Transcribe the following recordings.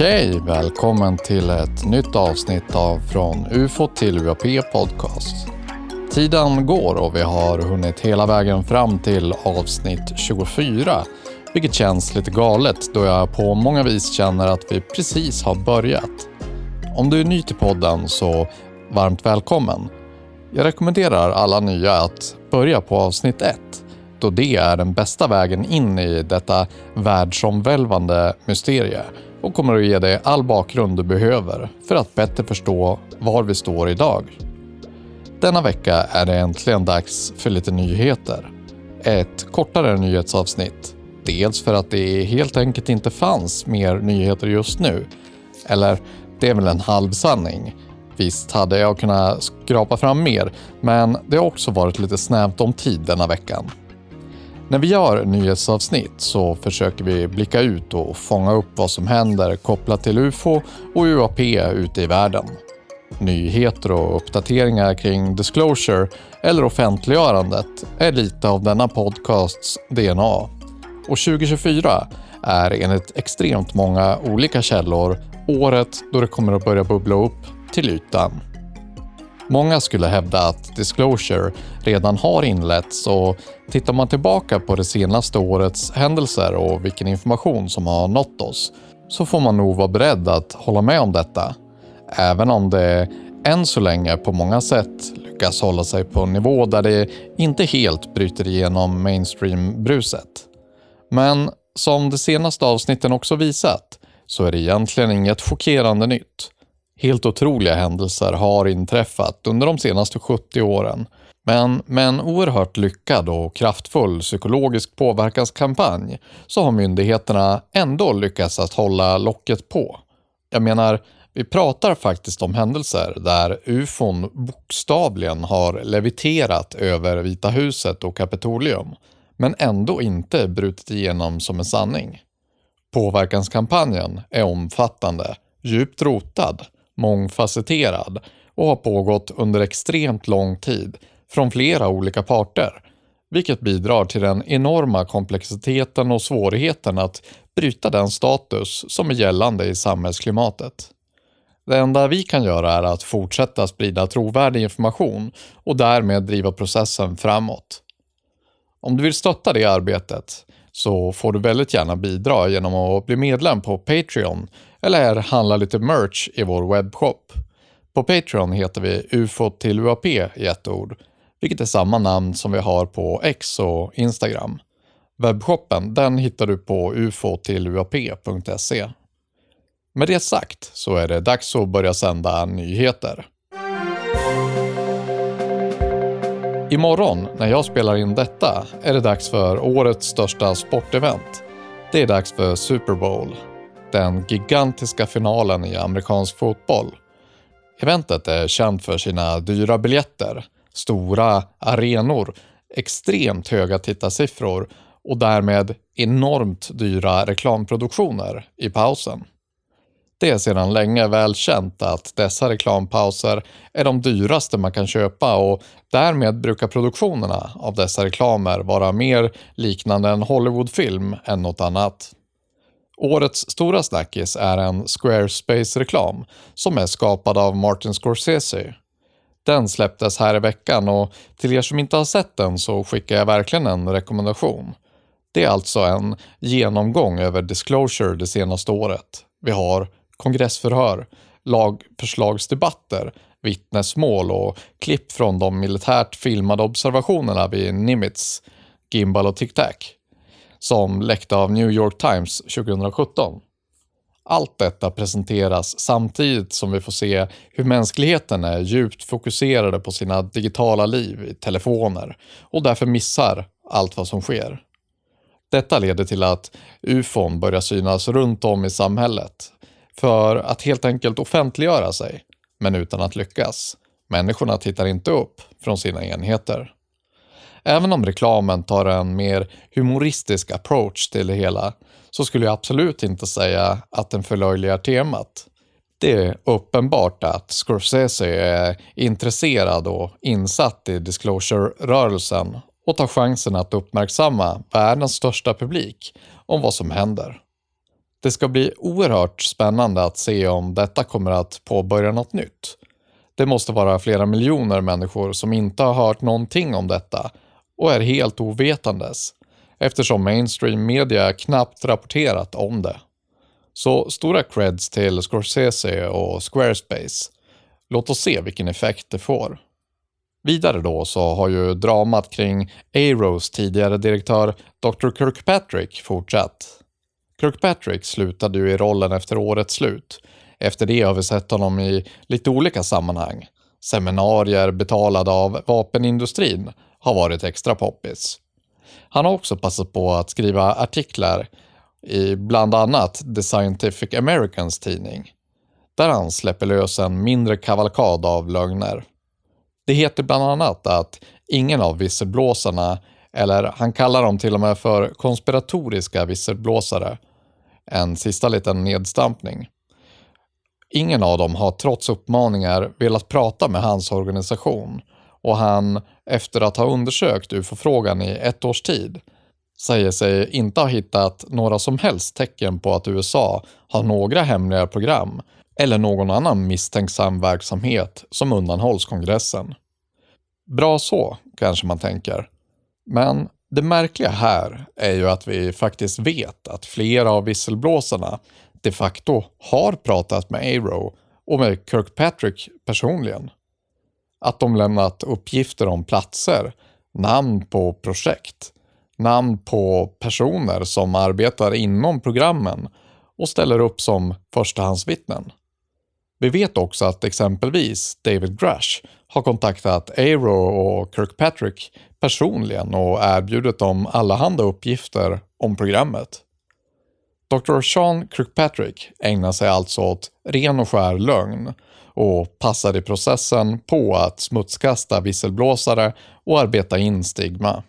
Okej, välkommen till ett nytt avsnitt av Från UFO till UAP Podcast. Tiden går och vi har hunnit hela vägen fram till avsnitt 24, vilket känns lite galet då jag på många vis känner att vi precis har börjat. Om du är ny till podden så varmt välkommen. Jag rekommenderar alla nya att börja på avsnitt 1 då det är den bästa vägen in i detta världsomvälvande mysterie och kommer att ge dig all bakgrund du behöver för att bättre förstå var vi står idag. Denna vecka är det äntligen dags för lite nyheter. Ett kortare nyhetsavsnitt. Dels för att det helt enkelt inte fanns mer nyheter just nu. Eller, det är väl en halvsanning. Visst hade jag kunnat skrapa fram mer, men det har också varit lite snävt om tid denna veckan. När vi gör nyhetsavsnitt så försöker vi blicka ut och fånga upp vad som händer kopplat till UFO och UAP ute i världen. Nyheter och uppdateringar kring disclosure eller offentliggörandet är lite av denna podcasts DNA. Och 2024 är enligt extremt många olika källor året då det kommer att börja bubbla upp till ytan. Många skulle hävda att disclosure redan har inletts och tittar man tillbaka på det senaste årets händelser och vilken information som har nått oss så får man nog vara beredd att hålla med om detta. Även om det än så länge på många sätt lyckas hålla sig på en nivå där det inte helt bryter igenom mainstream-bruset. Men som de senaste avsnitten också visat så är det egentligen inget chockerande nytt. Helt otroliga händelser har inträffat under de senaste 70 åren. Men med en oerhört lyckad och kraftfull psykologisk påverkanskampanj så har myndigheterna ändå lyckats att hålla locket på. Jag menar, vi pratar faktiskt om händelser där ufon bokstavligen har leviterat över Vita huset och Kapitolium, men ändå inte brutit igenom som en sanning. Påverkanskampanjen är omfattande, djupt rotad mångfacetterad och har pågått under extremt lång tid från flera olika parter, vilket bidrar till den enorma komplexiteten och svårigheten att bryta den status som är gällande i samhällsklimatet. Det enda vi kan göra är att fortsätta sprida trovärdig information och därmed driva processen framåt. Om du vill stötta det arbetet så får du väldigt gärna bidra genom att bli medlem på Patreon eller handla lite merch i vår webbshop. På Patreon heter vi UFO till UAP i ett ord, vilket är samma namn som vi har på X och Instagram. Webbshoppen den hittar du på ufotilluap.se. Med det sagt så är det dags att börja sända nyheter. Imorgon när jag spelar in detta är det dags för årets största sportevent. Det är dags för Super Bowl den gigantiska finalen i amerikansk fotboll. Eventet är känt för sina dyra biljetter, stora arenor, extremt höga tittarsiffror och därmed enormt dyra reklamproduktioner i pausen. Det är sedan länge välkänt att dessa reklampauser är de dyraste man kan köpa och därmed brukar produktionerna av dessa reklamer vara mer liknande en Hollywoodfilm än något annat. Årets stora snackis är en Squarespace-reklam som är skapad av Martin Scorsese. Den släpptes här i veckan och till er som inte har sett den så skickar jag verkligen en rekommendation. Det är alltså en genomgång över disclosure det senaste året. Vi har kongressförhör, lagförslagsdebatter, vittnesmål och klipp från de militärt filmade observationerna vid Nimitz, Gimbal och Tic Tac som läckte av New York Times 2017. Allt detta presenteras samtidigt som vi får se hur mänskligheten är djupt fokuserade på sina digitala liv i telefoner och därför missar allt vad som sker. Detta leder till att ufon börjar synas runt om i samhället för att helt enkelt offentliggöra sig, men utan att lyckas. Människorna tittar inte upp från sina enheter. Även om reklamen tar en mer humoristisk approach till det hela så skulle jag absolut inte säga att den förlöjligar temat. Det är uppenbart att Scorsese är intresserad och insatt i disclosure-rörelsen och tar chansen att uppmärksamma världens största publik om vad som händer. Det ska bli oerhört spännande att se om detta kommer att påbörja något nytt. Det måste vara flera miljoner människor som inte har hört någonting om detta och är helt ovetandes eftersom mainstream media knappt rapporterat om det. Så stora creds till Scorsese och Squarespace. Låt oss se vilken effekt det får. Vidare då så har ju dramat kring Aeros tidigare direktör Dr. Kirkpatrick fortsatt. Kirkpatrick slutade ju i rollen efter årets slut. Efter det har vi sett honom i lite olika sammanhang. Seminarier betalade av vapenindustrin har varit extra poppis. Han har också passat på att skriva artiklar i bland annat The Scientific Americans tidning, där han släpper lös en mindre kavalkad av lögner. Det heter bland annat att ingen av visselblåsarna, eller han kallar dem till och med för konspiratoriska visselblåsare, en sista liten nedstampning. Ingen av dem har trots uppmaningar velat prata med hans organisation och han, efter att ha undersökt UFO-frågan i ett års tid, säger sig inte ha hittat några som helst tecken på att USA har några hemliga program eller någon annan misstänksam verksamhet som undanhålls kongressen. Bra så, kanske man tänker. Men det märkliga här är ju att vi faktiskt vet att flera av visselblåsarna de facto har pratat med Aero och med Kirkpatrick personligen. Att de lämnat uppgifter om platser, namn på projekt, namn på personer som arbetar inom programmen och ställer upp som förstahandsvittnen. Vi vet också att exempelvis David Grush har kontaktat Aero och Kirkpatrick personligen och erbjudit dem allehanda uppgifter om programmet. Dr. Sean Kirkpatrick ägnar sig alltså åt ren och skär lögn och passar i processen på att smutskasta visselblåsare och arbeta in stigma.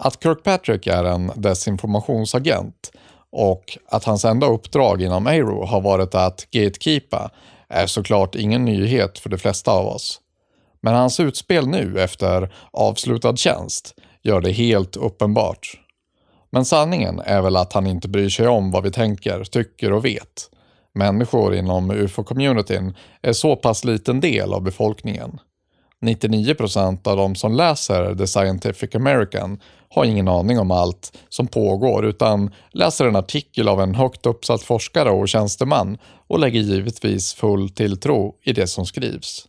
Att Kirkpatrick är en desinformationsagent och att hans enda uppdrag inom Aero har varit att gatekeepa är såklart ingen nyhet för de flesta av oss. Men hans utspel nu efter avslutad tjänst gör det helt uppenbart. Men sanningen är väl att han inte bryr sig om vad vi tänker, tycker och vet. Människor inom ufo-communityn är så pass liten del av befolkningen. 99% av de som läser The Scientific American har ingen aning om allt som pågår utan läser en artikel av en högt uppsatt forskare och tjänsteman och lägger givetvis full tilltro i det som skrivs.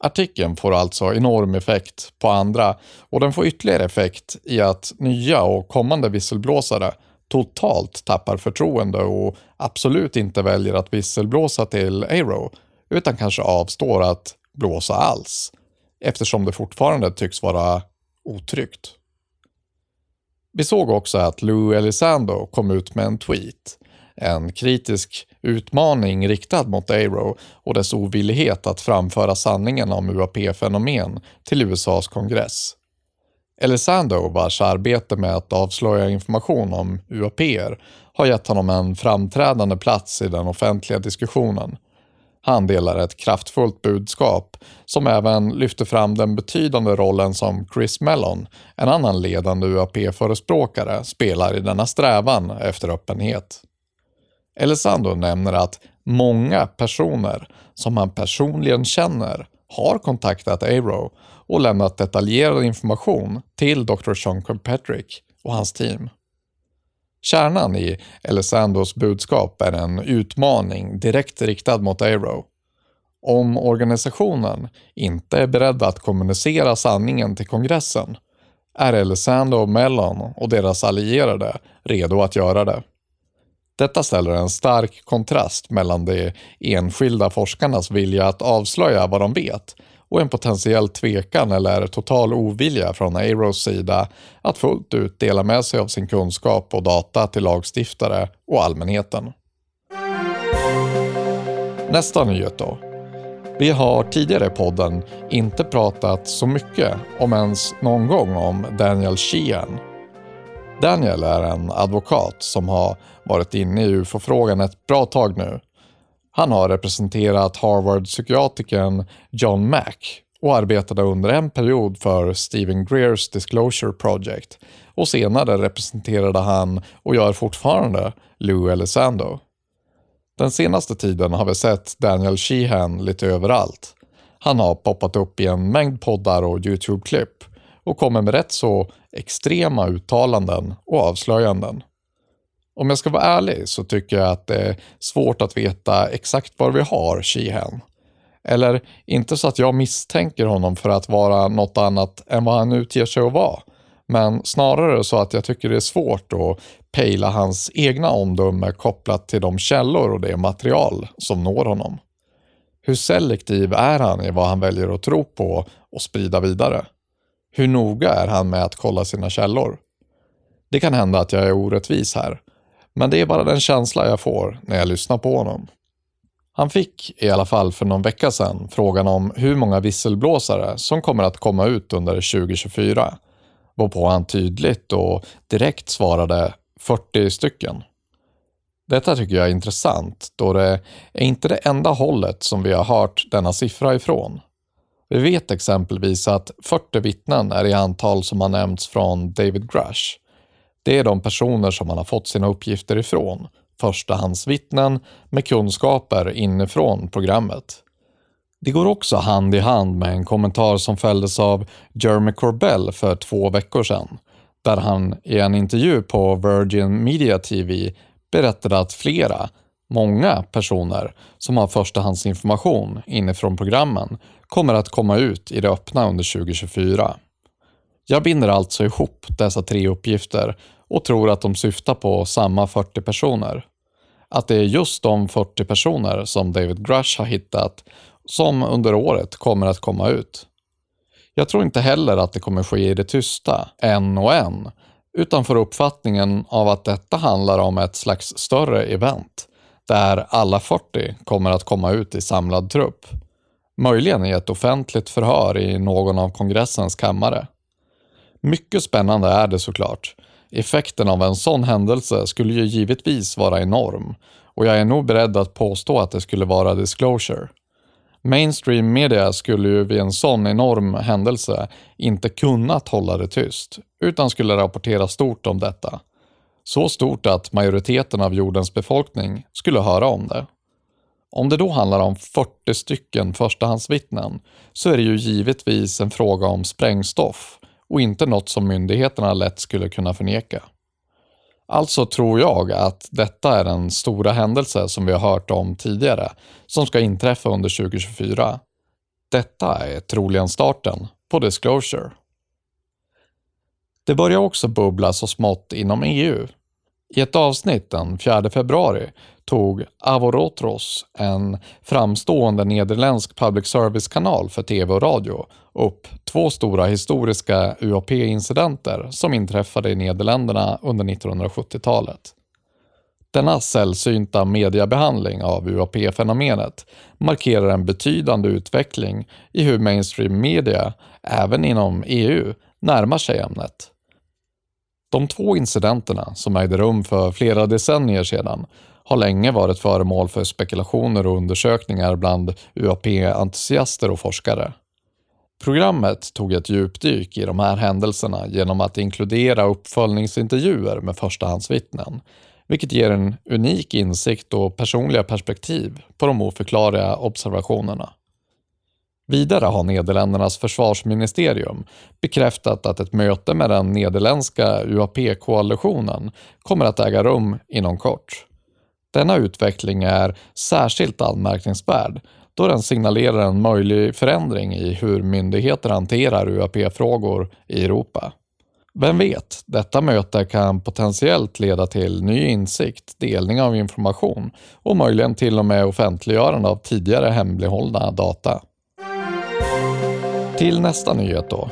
Artikeln får alltså enorm effekt på andra och den får ytterligare effekt i att nya och kommande visselblåsare totalt tappar förtroende och absolut inte väljer att visselblåsa till Aero utan kanske avstår att blåsa alls eftersom det fortfarande tycks vara otryggt. Vi såg också att Lou Elizondo kom ut med en tweet. En kritisk utmaning riktad mot Aero och dess ovillighet att framföra sanningen om UAP-fenomen till USAs kongress. Elizondo, vars arbete med att avslöja information om UAP har gett honom en framträdande plats i den offentliga diskussionen han delar ett kraftfullt budskap som även lyfter fram den betydande rollen som Chris Mellon, en annan ledande UAP-förespråkare, spelar i denna strävan efter öppenhet. Elisando nämner att många personer som han personligen känner har kontaktat Aero och lämnat detaljerad information till Dr. Sean Kirkpatrick och hans team. Kärnan i Elisandos budskap är en utmaning direkt riktad mot Aero. Om organisationen inte är beredd att kommunicera sanningen till kongressen är Elisando och Mellon och deras allierade redo att göra det. Detta ställer en stark kontrast mellan de enskilda forskarnas vilja att avslöja vad de vet och en potentiell tvekan eller total ovilja från Aeros sida att fullt ut dela med sig av sin kunskap och data till lagstiftare och allmänheten. Nästa nyhet då. Vi har tidigare i podden inte pratat så mycket, om ens någon gång, om Daniel Sheehan. Daniel är en advokat som har varit inne i ufo-frågan ett bra tag nu han har representerat Harvard-psykiatriken John Mack och arbetade under en period för Stephen Greers Disclosure Project och senare representerade han, och gör fortfarande, Lou Elizondo. Den senaste tiden har vi sett Daniel Sheehan lite överallt. Han har poppat upp i en mängd poddar och YouTube-klipp och kommer med rätt så extrema uttalanden och avslöjanden. Om jag ska vara ärlig så tycker jag att det är svårt att veta exakt var vi har Sheehan. Eller inte så att jag misstänker honom för att vara något annat än vad han utger sig att vara. Men snarare så att jag tycker det är svårt att pejla hans egna omdöme kopplat till de källor och det material som når honom. Hur selektiv är han i vad han väljer att tro på och sprida vidare? Hur noga är han med att kolla sina källor? Det kan hända att jag är orättvis här, men det är bara den känsla jag får när jag lyssnar på honom. Han fick, i alla fall för någon vecka sedan, frågan om hur många visselblåsare som kommer att komma ut under 2024, varpå han tydligt och direkt svarade 40 stycken. Detta tycker jag är intressant då det är inte det enda hållet som vi har hört denna siffra ifrån. Vi vet exempelvis att 40 vittnen är i antal som har nämnts från David Grush. Det är de personer som han har fått sina uppgifter ifrån, förstahandsvittnen med kunskaper inifrån programmet. Det går också hand i hand med en kommentar som fälldes av Jeremy Corbell för två veckor sedan, där han i en intervju på Virgin Media TV berättade att flera, många personer som har förstahandsinformation inifrån programmen kommer att komma ut i det öppna under 2024. Jag binder alltså ihop dessa tre uppgifter och tror att de syftar på samma 40 personer. Att det är just de 40 personer som David Grush har hittat som under året kommer att komma ut. Jag tror inte heller att det kommer ske i det tysta, en och en, utan får uppfattningen av att detta handlar om ett slags större event, där alla 40 kommer att komma ut i samlad trupp. Möjligen i ett offentligt förhör i någon av kongressens kammare. Mycket spännande är det såklart. Effekten av en sån händelse skulle ju givetvis vara enorm och jag är nog beredd att påstå att det skulle vara disclosure. Mainstream media skulle ju vid en sån enorm händelse inte kunnat hålla det tyst, utan skulle rapportera stort om detta. Så stort att majoriteten av jordens befolkning skulle höra om det. Om det då handlar om 40 stycken förstahandsvittnen så är det ju givetvis en fråga om sprängstoff och inte något som myndigheterna lätt skulle kunna förneka. Alltså tror jag att detta är den stora händelse som vi har hört om tidigare, som ska inträffa under 2024. Detta är troligen starten på Disclosure. Det börjar också bubbla så smått inom EU. I ett avsnitt den 4 februari tog Avorotros, en framstående nederländsk public service-kanal för tv och radio, upp två stora historiska UAP-incidenter som inträffade i Nederländerna under 1970-talet. Denna sällsynta mediabehandling av UAP-fenomenet markerar en betydande utveckling i hur mainstream media, även inom EU, närmar sig ämnet. De två incidenterna, som ägde rum för flera decennier sedan, har länge varit föremål för spekulationer och undersökningar bland UAP-entusiaster och forskare. Programmet tog ett djupdyk i de här händelserna genom att inkludera uppföljningsintervjuer med förstahandsvittnen, vilket ger en unik insikt och personliga perspektiv på de oförklarliga observationerna. Vidare har Nederländernas försvarsministerium bekräftat att ett möte med den nederländska UAP-koalitionen kommer att äga rum inom kort. Denna utveckling är särskilt anmärkningsvärd då den signalerar en möjlig förändring i hur myndigheter hanterar UAP-frågor i Europa. Vem vet, detta möte kan potentiellt leda till ny insikt, delning av information och möjligen till och med offentliggörande av tidigare hemlighållna data. Till nästa nyhet då.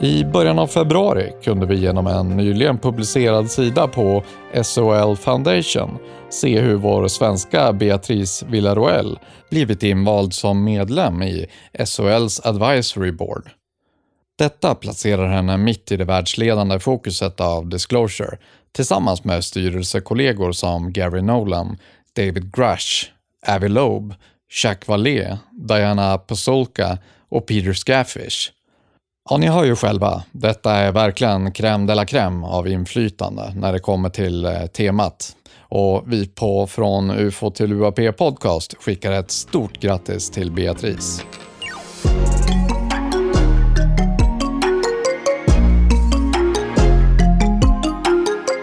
I början av februari kunde vi genom en nyligen publicerad sida på SOL Foundation se hur vår svenska Beatrice Villaruel blivit invald som medlem i SOLs Advisory Board. Detta placerar henne mitt i det världsledande fokuset av Disclosure tillsammans med styrelsekollegor som Gary Nolan, David Grush, Avi Loeb, Jacques Vallée, Diana Pasolka och Peter Scaffish. Ja, ni hör ju själva. Detta är verkligen crème de la crème av inflytande när det kommer till eh, temat. Och vi på Från UFO till UAP Podcast skickar ett stort grattis till Beatrice.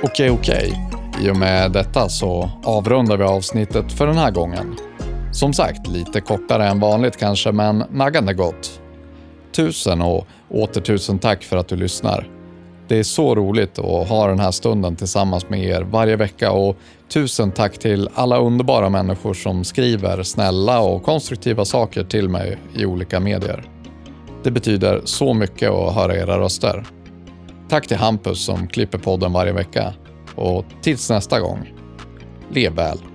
Okej, okej. I och med detta så avrundar vi avsnittet för den här gången. Som sagt, lite kortare än vanligt kanske, men naggande gott. Tusen och åter tusen tack för att du lyssnar. Det är så roligt att ha den här stunden tillsammans med er varje vecka och tusen tack till alla underbara människor som skriver snälla och konstruktiva saker till mig i olika medier. Det betyder så mycket att höra era röster. Tack till Hampus som klipper podden varje vecka och tills nästa gång, lev väl!